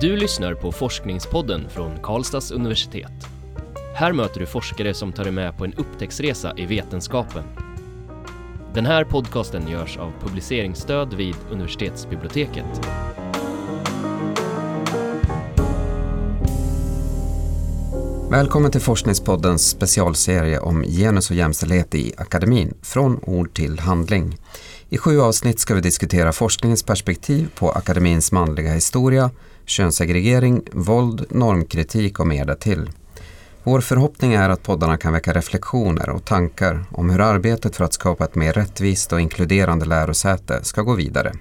Du lyssnar på Forskningspodden från Karlstads universitet. Här möter du forskare som tar dig med på en upptäcktsresa i vetenskapen. Den här podcasten görs av publiceringsstöd vid universitetsbiblioteket. Välkommen till Forskningspoddens specialserie om genus och jämställdhet i akademin, från ord till handling. I sju avsnitt ska vi diskutera forskningens perspektiv på akademins manliga historia, könssegregering, våld, normkritik och mer därtill. Vår förhoppning är att poddarna kan väcka reflektioner och tankar om hur arbetet för att skapa ett mer rättvist och inkluderande lärosäte ska gå vidare.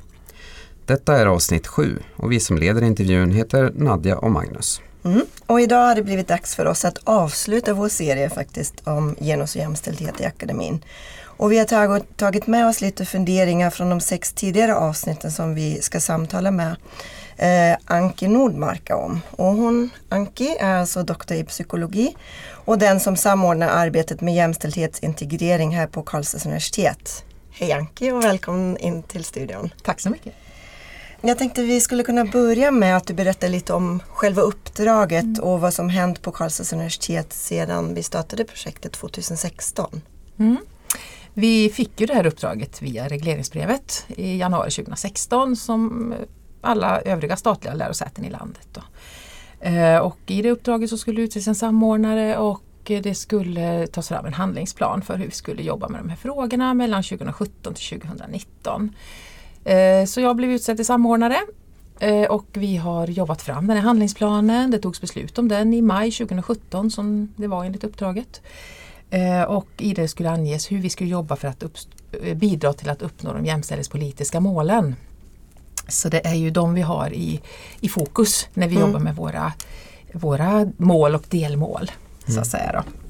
Detta är avsnitt sju och vi som leder intervjun heter Nadja och Magnus. Mm. Och idag har det blivit dags för oss att avsluta vår serie faktiskt om genus och jämställdhet i akademin. Och vi har tagit med oss lite funderingar från de sex tidigare avsnitten som vi ska samtala med eh, Anki Nordmarka om. Och hon, Anki är alltså doktor i psykologi och den som samordnar arbetet med jämställdhetsintegrering här på Karlstads universitet. Hej Anki och välkommen in till studion. Tack så mycket. Jag tänkte vi skulle kunna börja med att du berättar lite om själva uppdraget mm. och vad som hänt på Karlstads universitet sedan vi startade projektet 2016. Mm. Vi fick ju det här uppdraget via regleringsbrevet i januari 2016 som alla övriga statliga lärosäten i landet. Då. Eh, och I det uppdraget så skulle utses en samordnare och det skulle tas fram en handlingsplan för hur vi skulle jobba med de här frågorna mellan 2017 till 2019. Eh, så jag blev utsedd till samordnare eh, och vi har jobbat fram den här handlingsplanen. Det togs beslut om den i maj 2017 som det var enligt uppdraget. Och i det skulle anges hur vi skulle jobba för att bidra till att uppnå de jämställdhetspolitiska målen. Så det är ju de vi har i, i fokus när vi mm. jobbar med våra, våra mål och delmål. Så att mm. säga då.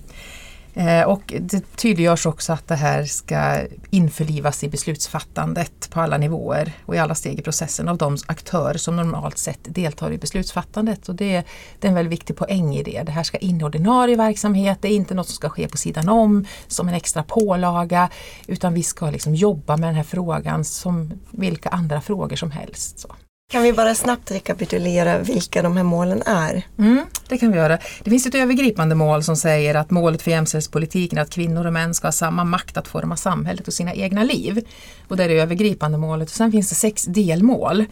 Eh, och det tydliggörs också att det här ska införlivas i beslutsfattandet på alla nivåer och i alla steg i processen av de aktörer som normalt sett deltar i beslutsfattandet. Och det, det är en väldigt viktig poäng i det. Det här ska in i ordinarie verksamhet, det är inte något som ska ske på sidan om som en extra pålaga utan vi ska liksom jobba med den här frågan som vilka andra frågor som helst. Så. Kan vi bara snabbt rekapitulera vilka de här målen är? Mm, det kan vi göra. Det finns ett övergripande mål som säger att målet för jämställdhetspolitiken är att kvinnor och män ska ha samma makt att forma samhället och sina egna liv. Och det är det övergripande målet. Och sen finns det sex delmål.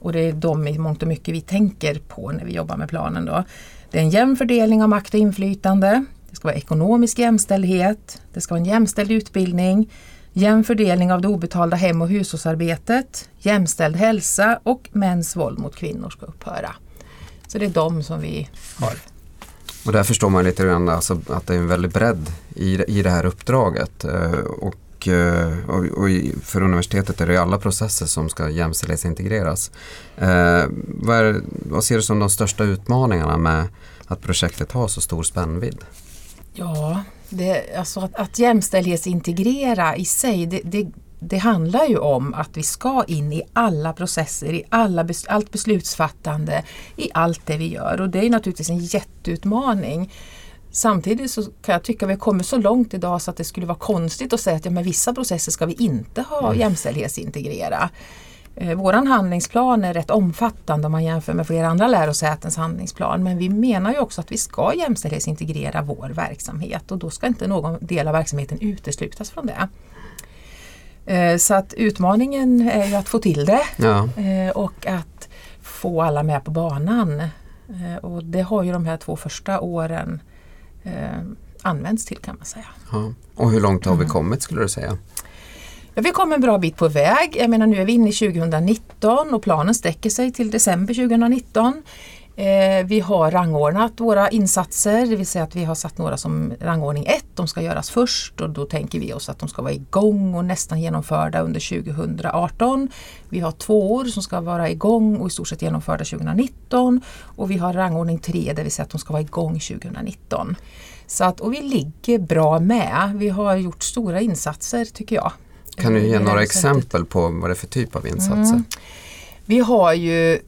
Och det är de i mångt och mycket vi tänker på när vi jobbar med planen. Då. Det är en jämn fördelning av makt och inflytande. Det ska vara ekonomisk jämställdhet. Det ska vara en jämställd utbildning jämn fördelning av det obetalda hem och hushållsarbetet, jämställd hälsa och mäns våld mot kvinnor ska upphöra. Så det är de som vi har. Och där förstår man lite grann alltså att det är en väldig bredd i, i det här uppdraget. Eh, och, eh, och, och för universitetet är det alla processer som ska jämställdhetsintegreras. Eh, vad, är, vad ser du som de största utmaningarna med att projektet har så stor spännvidd? Ja, det, alltså att, att jämställdhetsintegrera i sig det, det, det, handlar ju om att vi ska in i alla processer, i alla, allt beslutsfattande, i allt det vi gör och det är naturligtvis en jätteutmaning. Samtidigt så kan jag tycka att vi har kommit så långt idag så att det skulle vara konstigt att säga att ja, men vissa processer ska vi inte ha jämställdhetsintegrera. Eh, våran handlingsplan är rätt omfattande om man jämför med flera andra lärosätens handlingsplan men vi menar ju också att vi ska jämställdhetsintegrera vår verksamhet och då ska inte någon del av verksamheten uteslutas från det. Eh, så att utmaningen är ju att få till det ja. Eh, och att få alla med på banan. Och det har ju de här två första åren använts till kan man säga. Ja. Och hur långt har vi mm. kommit skulle du säga? Ja, vi kom en bra bit på väg. Jag menar nu är vi inne i 2019 och planen sträcker sig till december 2019. Eh, vi har rangordnat våra insatser, det vill säga att vi har satt några som rangordning 1, de ska göras först och då tänker vi oss att de ska vara igång och nästan genomförda under 2018. Vi har två som ska vara igång och i stort sett genomförda 2019 och vi har rangordning 3, det vill säga att de ska vara igång 2019. Så att, och vi ligger bra med. Vi har gjort stora insatser tycker jag. Kan du ge några exempel på vad det är för typ av insatser? Mm. Vi har ju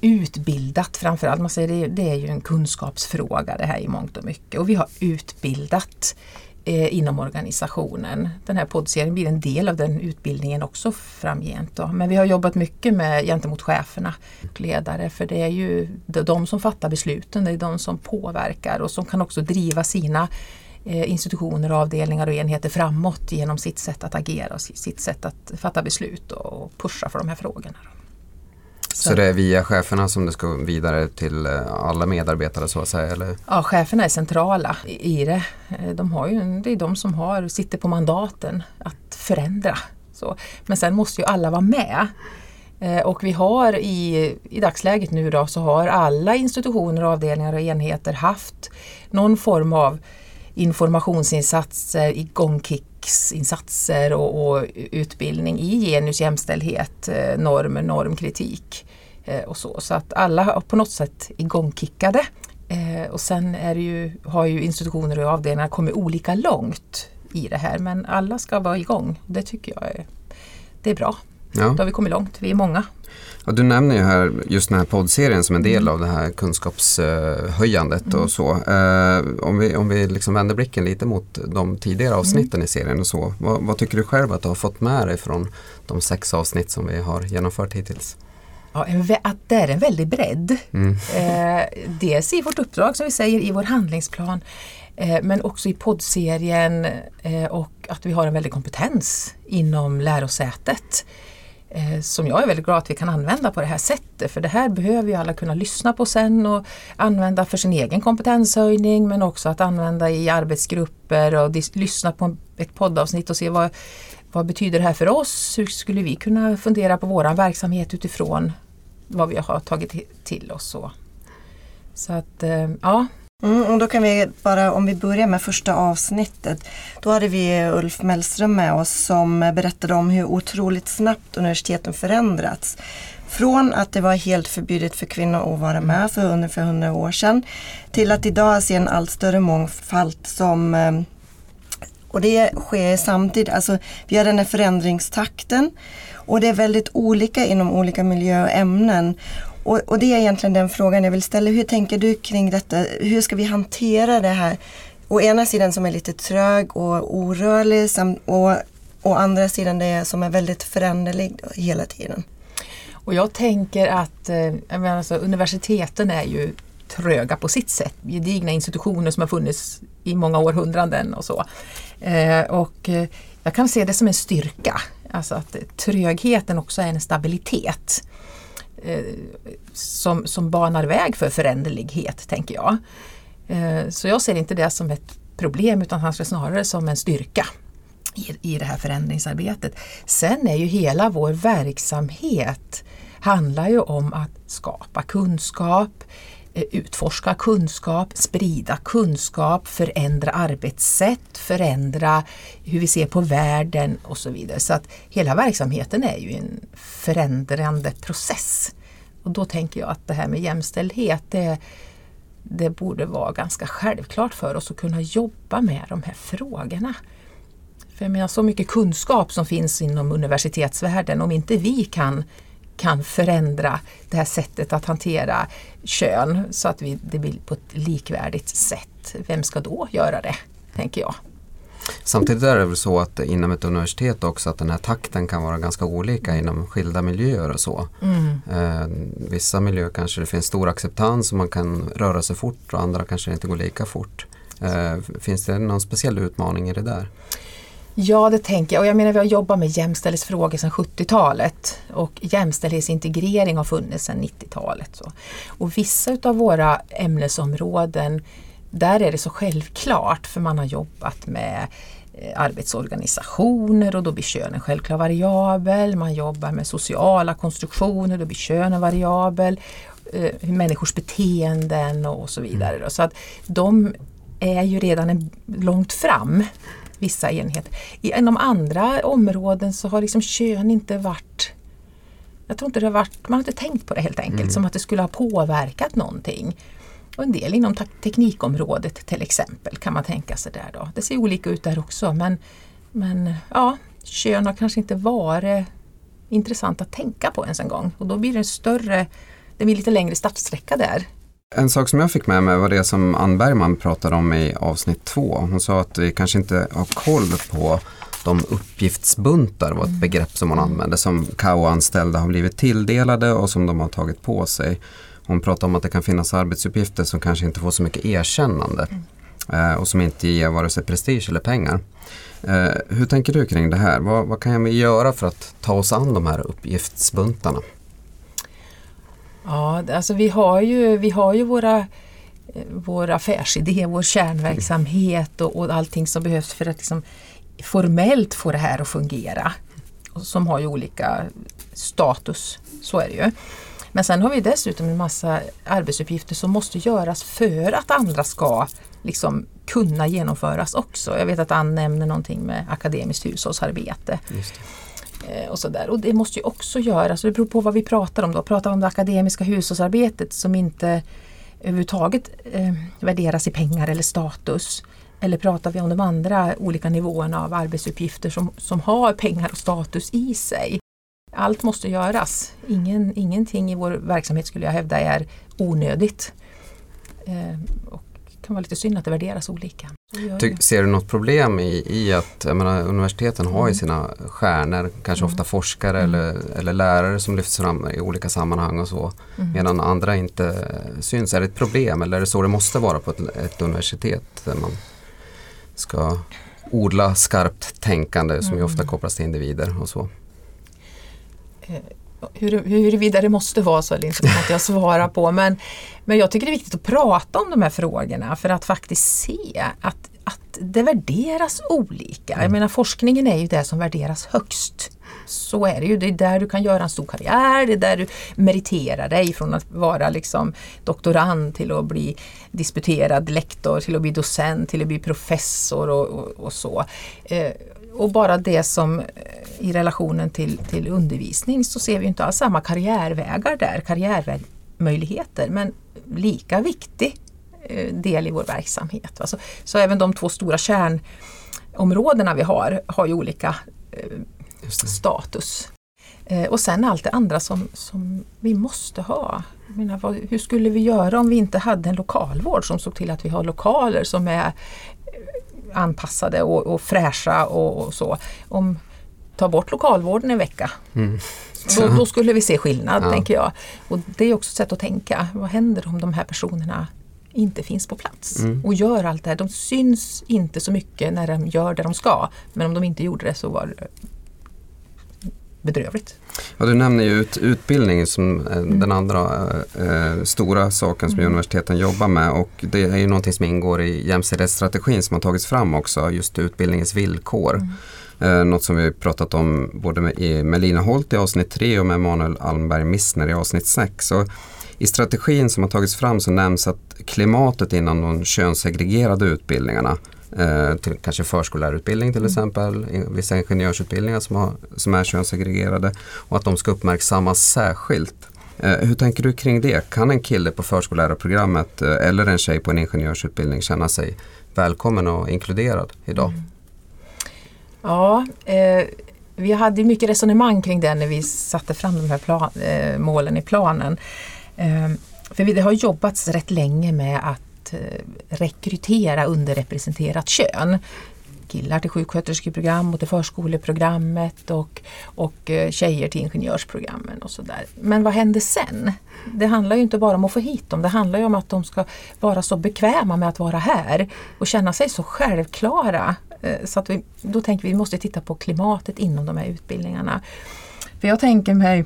utbildat framförallt, man säger det, det är ju en kunskapsfråga det här i mångt och mycket och vi har utbildat eh, inom organisationen. Den här poddserien blir en del av den utbildningen också framgent. Då. Men vi har jobbat mycket med gentemot cheferna och ledare för det är ju de som fattar besluten, det är de som påverkar och som kan också driva sina institutioner, avdelningar och enheter framåt genom sitt sätt att agera och sitt sätt att fatta beslut och pusha för de här frågorna. Så. så det är via cheferna som det ska vidare till eh, alla medarbetare så att säga? Eller? Ja, cheferna är centrala i det. Eh, de har ju, det är de som har, sitter på mandaten att förändra. Så. Men sen måste ju alla vara med. Eh, och vi har i, i dagsläget nu då så har alla institutioner, avdelningar och enheter haft någon form av informationsinsatser, igångkicksinsatser och, och utbildning i genus, jämställdhet, eh, normer, normkritik eh, och så. Så att alla har på något sätt igångkickade. Eh, och sen är ju, har ju institutioner och avdelningar kommit olika långt i det här men alla ska vara igång. Det tycker jag är, det är bra. Ja. Då har vi kommit långt, vi är många. Ja, du nämner ju här just den här poddserien som en del av det här kunskapshöjandet mm. och så. Eh, om vi, om vi liksom vänder blicken lite mot de tidigare avsnitten mm. i serien och så. Vad, vad, tycker du själv att du har fått med dig från de sex avsnitt som vi har genomfört hittills? Ja, att det är en väldig bredd. Mm. Eh, dels i vårt uppdrag som vi säger i vår handlingsplan eh, men också i poddserien eh, och att vi har en väldig kompetens inom lärosätet. Eh, som jag är väldigt glad att vi kan använda på det här sättet. För det här behöver ju alla kunna lyssna på sen och använda för sin egen kompetenshöjning men också att använda i arbetsgrupper och lyssna på ett poddavsnitt och se vad, vad betyder det här för oss? Hur skulle vi kunna fundera på våran verksamhet utifrån vad vi har tagit till oss. Så, så att eh, ja, Mm, och då kan vi bara, om vi börjar med första avsnittet. Då hade vi Ulf Mellström med oss som berättade om hur otroligt snabbt universiteten förändrats. Från att det var helt förbjudet för kvinnor att vara med för ungefär 100 år sedan till att idag se en allt större mångfald som eh, och det sker samtidigt, alltså vi har den här förändringstakten och det är väldigt olika inom olika miljöer och ämnen. Och, och, det är egentligen den frågan jag vill ställa. Hur tänker du kring detta? Hur ska vi hantera det här? Å ena sidan som är lite trög och orörlig och å andra sidan det som är väldigt föränderlig hela tiden. Och jag tänker att eh, jag menar alltså, universiteten är ju tröga på sitt sätt. Gedigna institutioner som har funnits i många århundraden och så. Eh, och eh, jag kan se det som en styrka. Alltså att trögheten också är en stabilitet. Eh, som, som banar väg för föränderlighet, tänker jag. Eh, så jag ser inte det som ett problem utan kanske snarare som en styrka i, i det här förändringsarbetet. Sen är ju hela vår verksamhet handlar ju om att skapa kunskap, eh, Eh, utforska kunskap, sprida kunskap, förändra arbetssätt, förändra hur vi ser på världen och så vidare. Så att hela verksamheten är ju en förändrande process. Och då tänker jag att det här med jämställdhet det, det borde vara ganska självklart för oss att kunna jobba med de här frågorna. För jag menar så mycket kunskap som finns inom universitetsvärlden, om inte vi kan kan förändra det här sättet att hantera kön så att vi, det blir på ett likvärdigt sätt. Vem ska då göra det, tänker jag. Samtidigt är det väl så att inom ett universitet också att den här takten kan vara ganska olika inom skilda miljöer och så. Mm. Eh, vissa miljöer kanske det finns stor acceptans och man kan röra sig fort och andra kanske inte går lika fort. Eh, finns det någon speciell utmaning i det där? Ja, det tänker jag. Och jag menar, vi har jobbat med jämställdhetsfrågor sedan 70-talet och jämställdhetsintegrering har funnits sedan 90-talet. Och vissa av våra ämnesområden, där är det så självklart för man har jobbat med eh, arbetsorganisationer och då blir kön en självklar variabel. Man jobbar med sociala konstruktioner, då blir kön en variabel. Eh, människors beteenden och så vidare. Mm. Så att de är ju redan en, långt fram vissa enheter. Inom andra områden så har liksom kön inte varit jag tror inte det har varit, man har inte tänkt på det helt enkelt, mm. som att det skulle ha påverkat någonting. Och en del inom teknikområdet till exempel kan man tänka sig där då. Det ser olika ut där också men, men ja, kön har kanske inte varit intressant att tänka på ens en gång och då blir det större, det blir lite längre startsträcka där en sak som jag fick med mig var det som Ann Bergman pratade om i avsnitt två. Hon sa att vi kanske inte har koll på de uppgiftsbuntar var ett begrepp som hon använde som KAO-anställda har blivit tilldelade och som de har tagit på sig. Hon pratade om att det kan finnas arbetsuppgifter som kanske inte får så mycket erkännande eh, och som inte ger vare sig prestige eller pengar. Eh, hur tänker du kring det här? Vad, vad kan vi göra för att ta oss an de här uppgiftsbuntarna? Ja, alltså vi har ju, vi har ju våra, eh, vår affärsidé, vår kärnverksamhet och, och allting som behövs för att liksom formellt få det här att fungera. Som har ju olika status, så är det ju. Men sen har vi dessutom en massa arbetsuppgifter som måste göras för att andra ska liksom kunna genomföras också. Jag vet att Ann nämner någonting med akademiskt hushållsarbete. Eh, Eh, och, sådär. och det måste ju också göras, det beror på vad vi pratar om då. Pratar vi om det akademiska hushållsarbetet som inte överhuvudtaget eh, värderas i pengar eller status. Eller pratar vi om de andra olika nivåerna av arbetsuppgifter som, som har pengar och status i sig. Allt måste göras. Ingen, ingenting i vår verksamhet skulle jag hävda är onödigt. Eh, och kan vara lite synd att det värderas olika. Ty, ser du något problem i, i att menar, universiteten har ju mm. sina stjärnor, kanske mm. ofta forskare mm. eller, eller lärare som lyfts fram i olika sammanhang och så. Mm. Medan andra inte syns. Är det ett problem eller är det så det måste vara på ett, ett universitet? Där man ska odla skarpt tänkande som ju ofta mm. kopplas till individer och så. Hur, huruvida det måste vara så eller inte kan jag svara på men, men jag tycker det är viktigt att prata om de här frågorna för att faktiskt se att, att det värderas olika. Jag mm. menar forskningen är ju det som värderas högst. Så är det ju. Det är där du kan göra en stor karriär, det är där du meriterar dig från att vara liksom doktorand till att bli disputerad lektor, till att bli docent, till att bli professor och, och, och så. Eh, och bara det som eh, i relationen till, till undervisning så ser vi inte alls samma karriärvägar där, karriärmöjligheter, men lika viktig eh, del i vår verksamhet. Alltså, så även de två stora kärnområdena vi har, har ju olika eh, status. Eh, och sen allt det andra som, som vi måste ha. Menar, vad, hur skulle vi göra om vi inte hade en lokalvård som såg till att vi har lokaler som är anpassade och, och fräscha och, och, så. Om ta bort lokalvården en vecka. Mm. Då, då, skulle vi se skillnad, ja. tänker jag. Och Det är också ett sätt att tänka. Vad händer om de här personerna inte finns på plats mm. och gör allt det här. De syns inte så mycket när de gör det de ska. Men om de inte gjorde det så var bedrövligt. Ja, du nämner ju ut, utbildning som mm. den andra eh, stora saken som mm. universiteten jobbar med och det är ju någonting som ingår i jämställdhetsstrategin som har tagits fram också, just utbildningens villkor. Mm. Eh, något som vi pratat om både med, med Lina Holt i avsnitt 3 och med Emanuel Almberg Missner i avsnitt 6. I strategin som har tagits fram så nämns att klimatet inom de könssegregerade utbildningarna eh, till kanske förskollärarutbildning till mm. exempel, vissa ingenjörsutbildningar som, har, som är könssegregerade och att de ska uppmärksammas särskilt. Eh, hur tänker du kring det? Kan en kille på förskollärarprogrammet eh, eller en tjej på en ingenjörsutbildning känna sig välkommen och inkluderad idag? Mm. Ja, eh, vi hade mycket resonemang kring det när vi satte fram de här plan, eh, målen i planen. För det har jobbats rätt länge med att Eh, rekrytera underrepresenterat kön killar till sjuksköterskeprogram och till förskoleprogrammet och, och eh, tjejer till ingenjörsprogrammen och sådär. Men vad händer sen? Det handlar ju inte bara om att få hit dem, det handlar ju om att de ska vara så bekväma med att vara här och känna sig så självklara. Eh, så att vi, då tänker vi att vi måste titta på klimatet inom de här utbildningarna. För jag tänker mig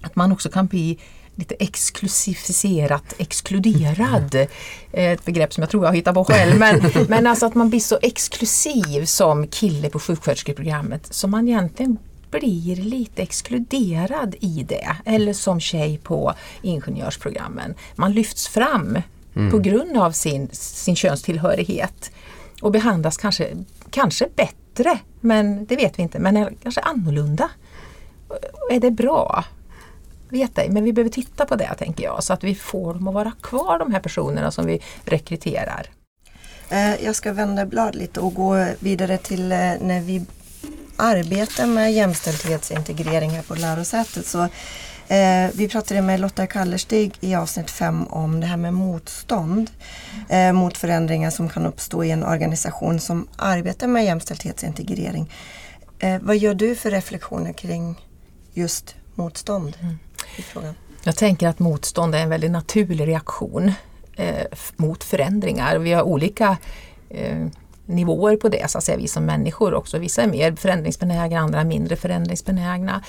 att man också kan bli lite exklusificerat exkluderad. Mm. Ett begrepp som jag tror jag hittar på själv. Men, men alltså att man blir så exklusiv som kille på sjuksköterskeprogrammet så man egentligen blir lite exkluderad i det. Eller som tjej på ingenjörsprogrammen. Man lyfts fram mm. på grund av sin, sin könstillhörighet och behandlas kanske, kanske bättre, men det vet vi inte, men kanske annorlunda. Är det bra? Vet ej, men vi behöver titta på det tänker jag så att vi får dem att vara kvar de här personerna som vi rekryterar. Eh, jag ska vända blad lite och gå vidare till eh, när vi arbetar med jämställdhetsintegrering här på lärosätet så Eh, vi pratade med Lotta Kallerstig i avsnitt 5 om det här med motstånd eh, mot förändringar som kan uppstå i en organisation som arbetar med jämställdhetsintegrering. Eh, vad gör du för reflektioner kring just motstånd mm i frågan? Jag tänker att motstånd är en väldigt naturlig reaktion eh, mot förändringar. Vi har olika eh, nivåer på det, så att säga, vi som människor också. Vissa är mer förändringsbenägna, andra mindre förändringsbenägna.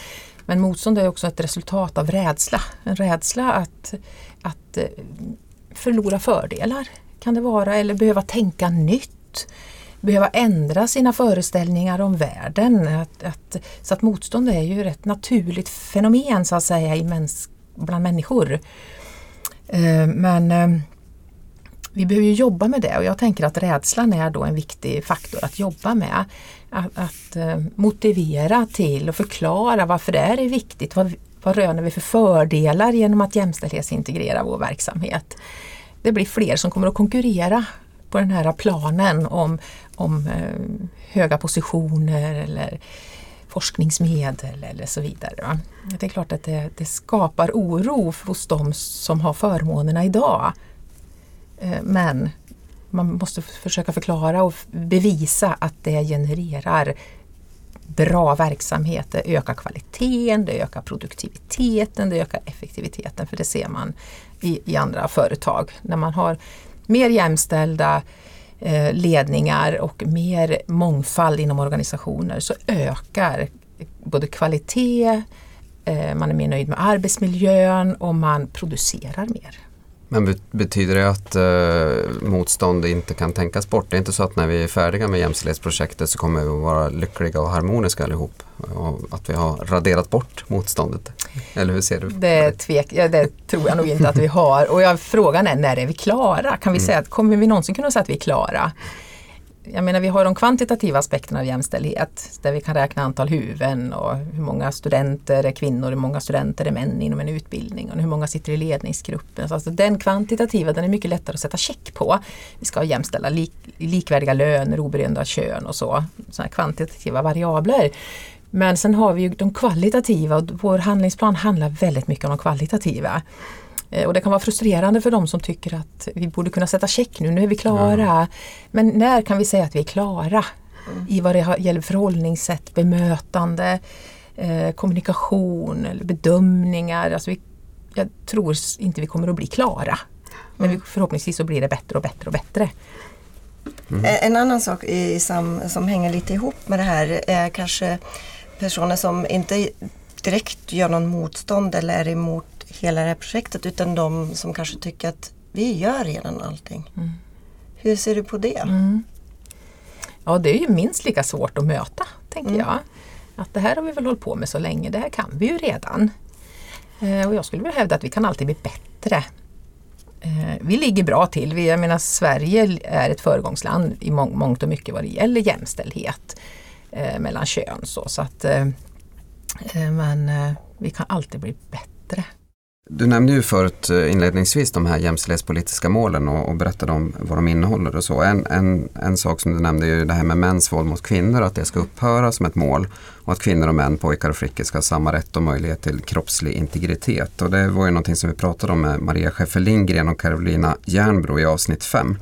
Men motstånd är också ett resultat av rädsla. En rädsla att, att eh, förlora fördelar kan det vara eller behöva tänka nytt. Behöva ändra sina föreställningar om världen. Att, att, så att motstånd är ju ett naturligt fenomen så att säga i mäns, bland människor. Eh, men eh, vi behöver jobba med det och jag tänker att rädslan är då en viktig faktor att jobba med. Att, att motivera till och förklara varför det är viktigt. Vad, vad röner vi för fördelar genom att jämställdhetsintegrera vår verksamhet? Det blir fler som kommer att konkurrera på den här planen om, om eh, höga positioner eller forskningsmedel eller så vidare. Det är klart att det, det skapar oro hos de som har förmånerna idag Eh, men man måste försöka förklara och bevisa att det genererar bra verksamhet. Det ökar kvaliteten, det ökar produktiviteten, det ökar effektiviteten. För det ser man i, i andra företag. När man har mer jämställda eh, Eh, ledningar och mer mångfald inom organisationer så ökar både kvalitet, eh, man är mer nöjd med arbetsmiljön och man producerar mer. Men betyder det att eh, motstånd inte kan tänkas bort? Det är inte så att när vi är färdiga med jämställdhetsprojektet så kommer vi att vara lyckliga och harmoniska allihop? Och att vi har raderat bort motståndet? Eller hur ser du? Det, tvek, ja, det tror jag nog inte att vi har. Och jag, frågan är när är vi klara? Kan vi mm. säga att kommer vi någonsin kunna säga att vi är klara? Jag menar vi har de kvantitativa aspekterna av jämställdhet där vi kan räkna antal huvuden och hur många studenter är kvinnor, hur många studenter är män inom en utbildning och hur många sitter i ledningsgruppen. Så alltså den kvantitativa den är mycket lättare att sätta check på. Vi ska ha jämställda lik, likvärdiga löner oberoende av kön och så. Sådana kvantitativa variabler. Men sen har vi ju de kvalitativa och vår handlingsplan handlar väldigt mycket om de kvalitativa. Eh, och det kan vara frustrerande för de som tycker att vi borde kunna sätta check nu, nu är vi klara. Mm. Men när kan vi säga att vi är klara? Mm. I vad det gäller förhållningssätt, bemötande, eh, kommunikation, eller bedömningar. Alltså vi, jag tror inte vi kommer att bli klara. Men vi, förhoppningsvis så blir det bättre och bättre och bättre. Mm. En annan sak i, som, som hänger lite ihop med det här är kanske personer som inte direkt gör någon motstånd eller är emot hela det här projektet utan de som kanske tycker att vi gör redan allting. Mm. Hur ser du på det? Mm. Ja det är ju minst lika svårt att möta, tänker mm. jag. Att det här har vi väl hållit på med så länge, det här kan vi ju redan. Eh, och jag skulle vilja hävda att vi kan alltid bli bättre. Eh, vi ligger bra till. Vi, jag menar, Sverige är ett föregångsland i må mångt och mycket vad det gäller jämställdhet eh, mellan kön. Så, så att, eh, eh, men eh, vi kan alltid bli bättre. Du nämnde ju förut eh, inledningsvis de här jämställdhetspolitiska målen och, och berättade om vad de innehåller och så. En, en, en sak som du nämnde är ju det här med mäns våld mot kvinnor, att det ska upphöra som ett mål och att kvinnor och män, pojkar och flickor ska ha samma rätt och möjlighet till kroppslig integritet. Och det var ju någonting som vi pratade om med Maria Schäffer Lindgren och Carolina Järnbro i avsnitt 5.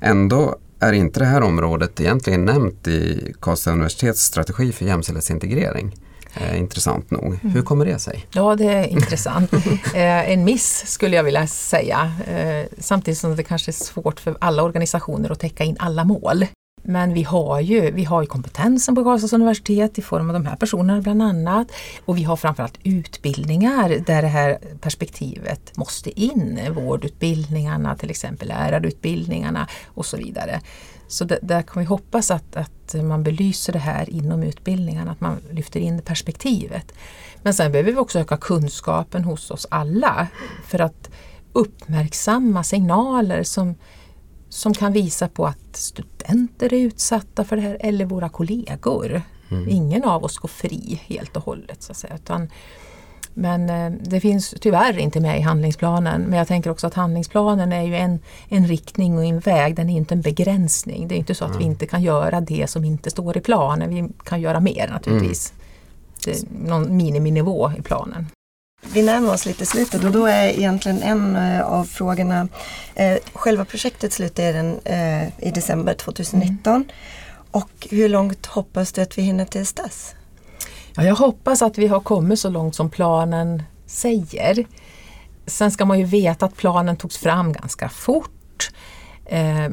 Ändå är inte det här området egentligen nämnt i Karlstad universitets strategi för jämställdhetsintegrering. Eh, intressant nog. Hur kommer det sig? Ja, det är intressant. eh, en miss skulle jag vilja säga. Eh, samtidigt som det kanske är svårt för alla organisationer att täcka in alla mål. Men vi har ju, vi har ju kompetensen på Karlstads universitet i form av de här personerna bland annat. Och vi har framförallt utbildningar där det här perspektivet måste in. Vårdutbildningarna till exempel, lärarutbildningarna och så vidare. Så det, där kan vi hoppas att, att man belyser det här inom utbildningen, att man lyfter in perspektivet. Men sen behöver vi också öka kunskapen hos oss alla för att uppmärksamma signaler som, som kan visa på att studenter är utsatta för det här eller våra kollegor. Mm. Ingen av oss går fri helt och hållet. Så att säga, utan men eh, det finns tyvärr inte med i handlingsplanen. Men jag tänker också att handlingsplanen är ju en, en riktning och en väg, den är inte en begränsning. Det är inte så att mm. vi inte kan göra det som inte står i planen. Vi kan göra mer naturligtvis. Mm. Det är någon miniminivå i planen. vi närmar oss lite slutet och då är egentligen en eh, av frågorna, eh, själva projektet slutar den, eh, i december 2019. Mm. Och hur långt hoppas du att vi hinner tills dess? Ja, jag hoppas att vi har kommit så långt som planen säger. Sen ska man ju veta att planen togs fram ganska fort eh,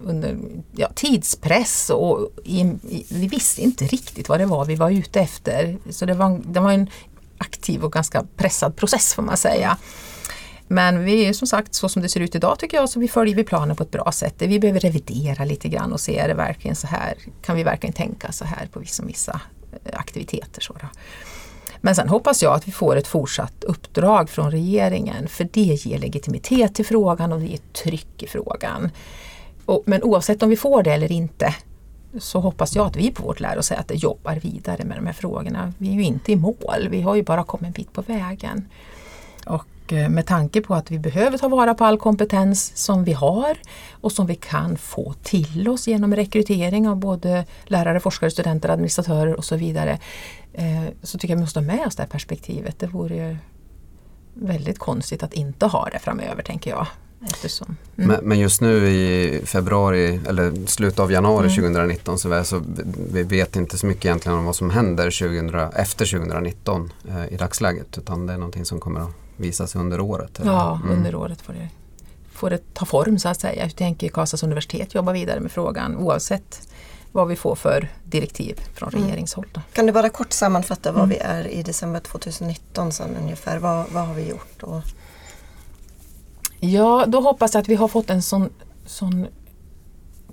under ja, tidspress och i, i, vi visste inte riktigt vad det var vi var ute efter. Så det var, det var en aktiv och ganska pressad process får man säga. Men vi är som sagt så som det ser ut idag tycker jag så vi följer vi planen på ett bra sätt. Vi behöver revidera lite grann och se är det verkligen så här, kan vi verkligen tänka så här på vissa, vissa aktiviteter. Så då. Men sen hoppas jag att vi får ett fortsatt uppdrag från regeringen för det ger legitimitet till frågan och det ger tryck i frågan. Och, men oavsett om vi får det eller inte så hoppas jag att vi på vårt lärosäte jobbar vidare med de här frågorna. Vi är ju inte i mål, vi har ju bara kommit en bit på vägen. Och eh, med tanke på att vi behöver ta vara på all kompetens som vi har och som vi kan få till oss genom rekrytering av både lärare, forskare, studenter, administratörer och så vidare. Eh, så tycker jag vi måste ha med oss det här perspektivet. Det vore väldigt konstigt att inte ha det framöver tänker jag. Eftersom, mm. men, men, just nu i februari eller slutet av januari mm. 2019 så, så vi vet inte så mycket egentligen om vad som händer 2000, efter 2019 eh, i dagsläget utan det är någonting som kommer att visas under året. Eller? Ja, mm. under året får det, får det ta form så att säga. Jag tänker Karlstads universitet jobba vidare med frågan oavsett vad vi får för direktiv från mm. regeringshåll. Då. Kan du bara kort sammanfatta var mm. vi är i december 2019 sen ungefär? Vad, vad har vi gjort? Och... Ja, då hoppas jag att vi har fått en sån, sån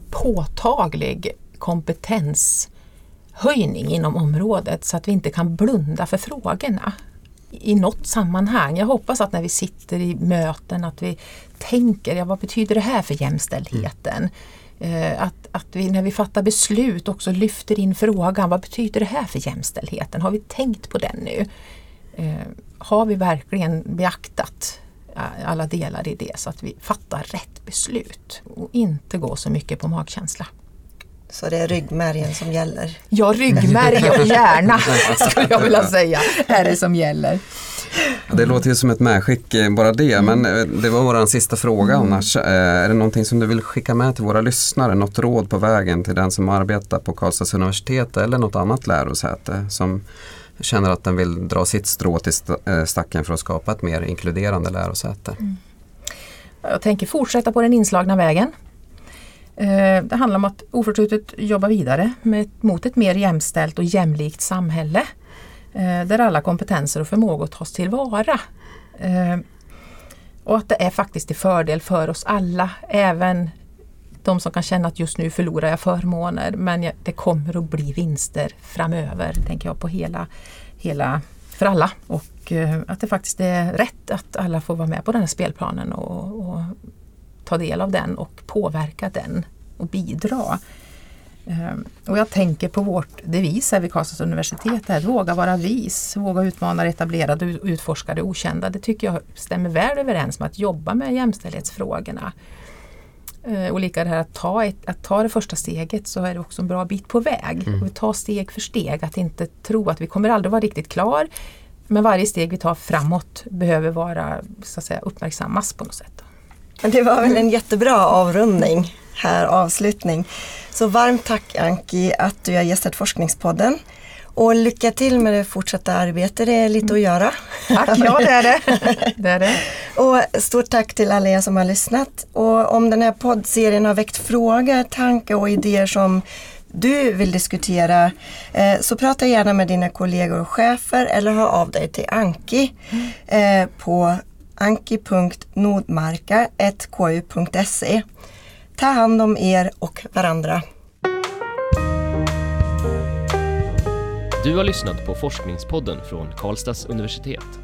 påtaglig kompetenshöjning inom området så att vi inte kan blunda för frågorna i något sammanhang. Jag hoppas att när vi sitter i möten att vi tänker, ja, vad betyder det här för jämställdheten? Mm. Att, att vi när vi fattar beslut också lyfter in frågan, vad betyder det här för jämställdheten? Har vi tänkt på den nu? Eh, har vi verkligen beaktat eh, alla delar i det så att vi fattar rätt beslut och inte går så mycket på magkänsla. Så det är ryggmärgen som gäller? Ja, ryggmärg och hjärna skulle jag vilja säga är det som gäller. Det låter ju som ett medskick eh, bara det, mm. men eh, det var vår sista fråga mm. annars. Eh, är det någonting som du vill skicka med till våra lyssnare? Något råd på vägen till den som arbetar på Karlstads universitet eller något annat lärosäte som känner att den vill dra sitt strå till stacken för att skapa ett mer inkluderande lärosäte? Mm. Jag tänker fortsätta på den inslagna vägen. Eh, det handlar om att oförtrutet jobba vidare med, mot ett mer jämställt och jämlikt samhälle eh, där alla kompetenser och förmågor tas tillvara. Eh, och att det är faktiskt till fördel för oss alla, även de som kan känna att just nu förlorar jag förmåner men det kommer att bli vinster framöver, tänker jag på hela, hela för alla. Och att det faktiskt är rätt att alla får vara med på den här spelplanen och, och ta del av den och påverka den och bidra. Ehm, och jag tänker på vårt devis här vid Karlstads universitet, att våga vara vis, våga utmana det etablerade och utforska det okända. Det tycker jag stämmer väl överens med att jobba med jämställdhetsfrågorna. Ehm, och lika det här att ta, ett, att ta det första steget så är det också en bra bit på väg. Mm. Och vi tar steg för steg, att inte tro att vi kommer aldrig vara riktigt klar. Men varje steg vi tar framåt behöver vara så att säga, uppmärksammas på något sätt. Det var väl en jättebra avrundning här, avslutning. Så varmt tack Anki att du har gästat Forskningspodden. Och lycka till med det fortsatta arbetet, det är lite att göra. Tack, ja det är det. det, är det. Och stort tack till alla er som har lyssnat. Och om den här poddserien har väckt frågor, tankar och idéer som du vill diskutera eh, så prata gärna med dina kollegor och chefer eller hör av dig till Anki eh, på anki.nordmarka.ku.se. Ta hand om er och varandra. Du har lyssnat på Forskningspodden från Karlstads universitet.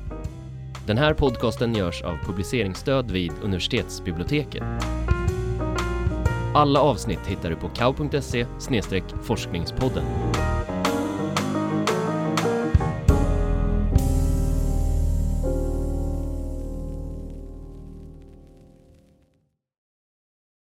Den här podcasten görs av publiceringsstöd vid universitetsbiblioteket. Alla avsnitt hittar du på kau.se forskningspodden.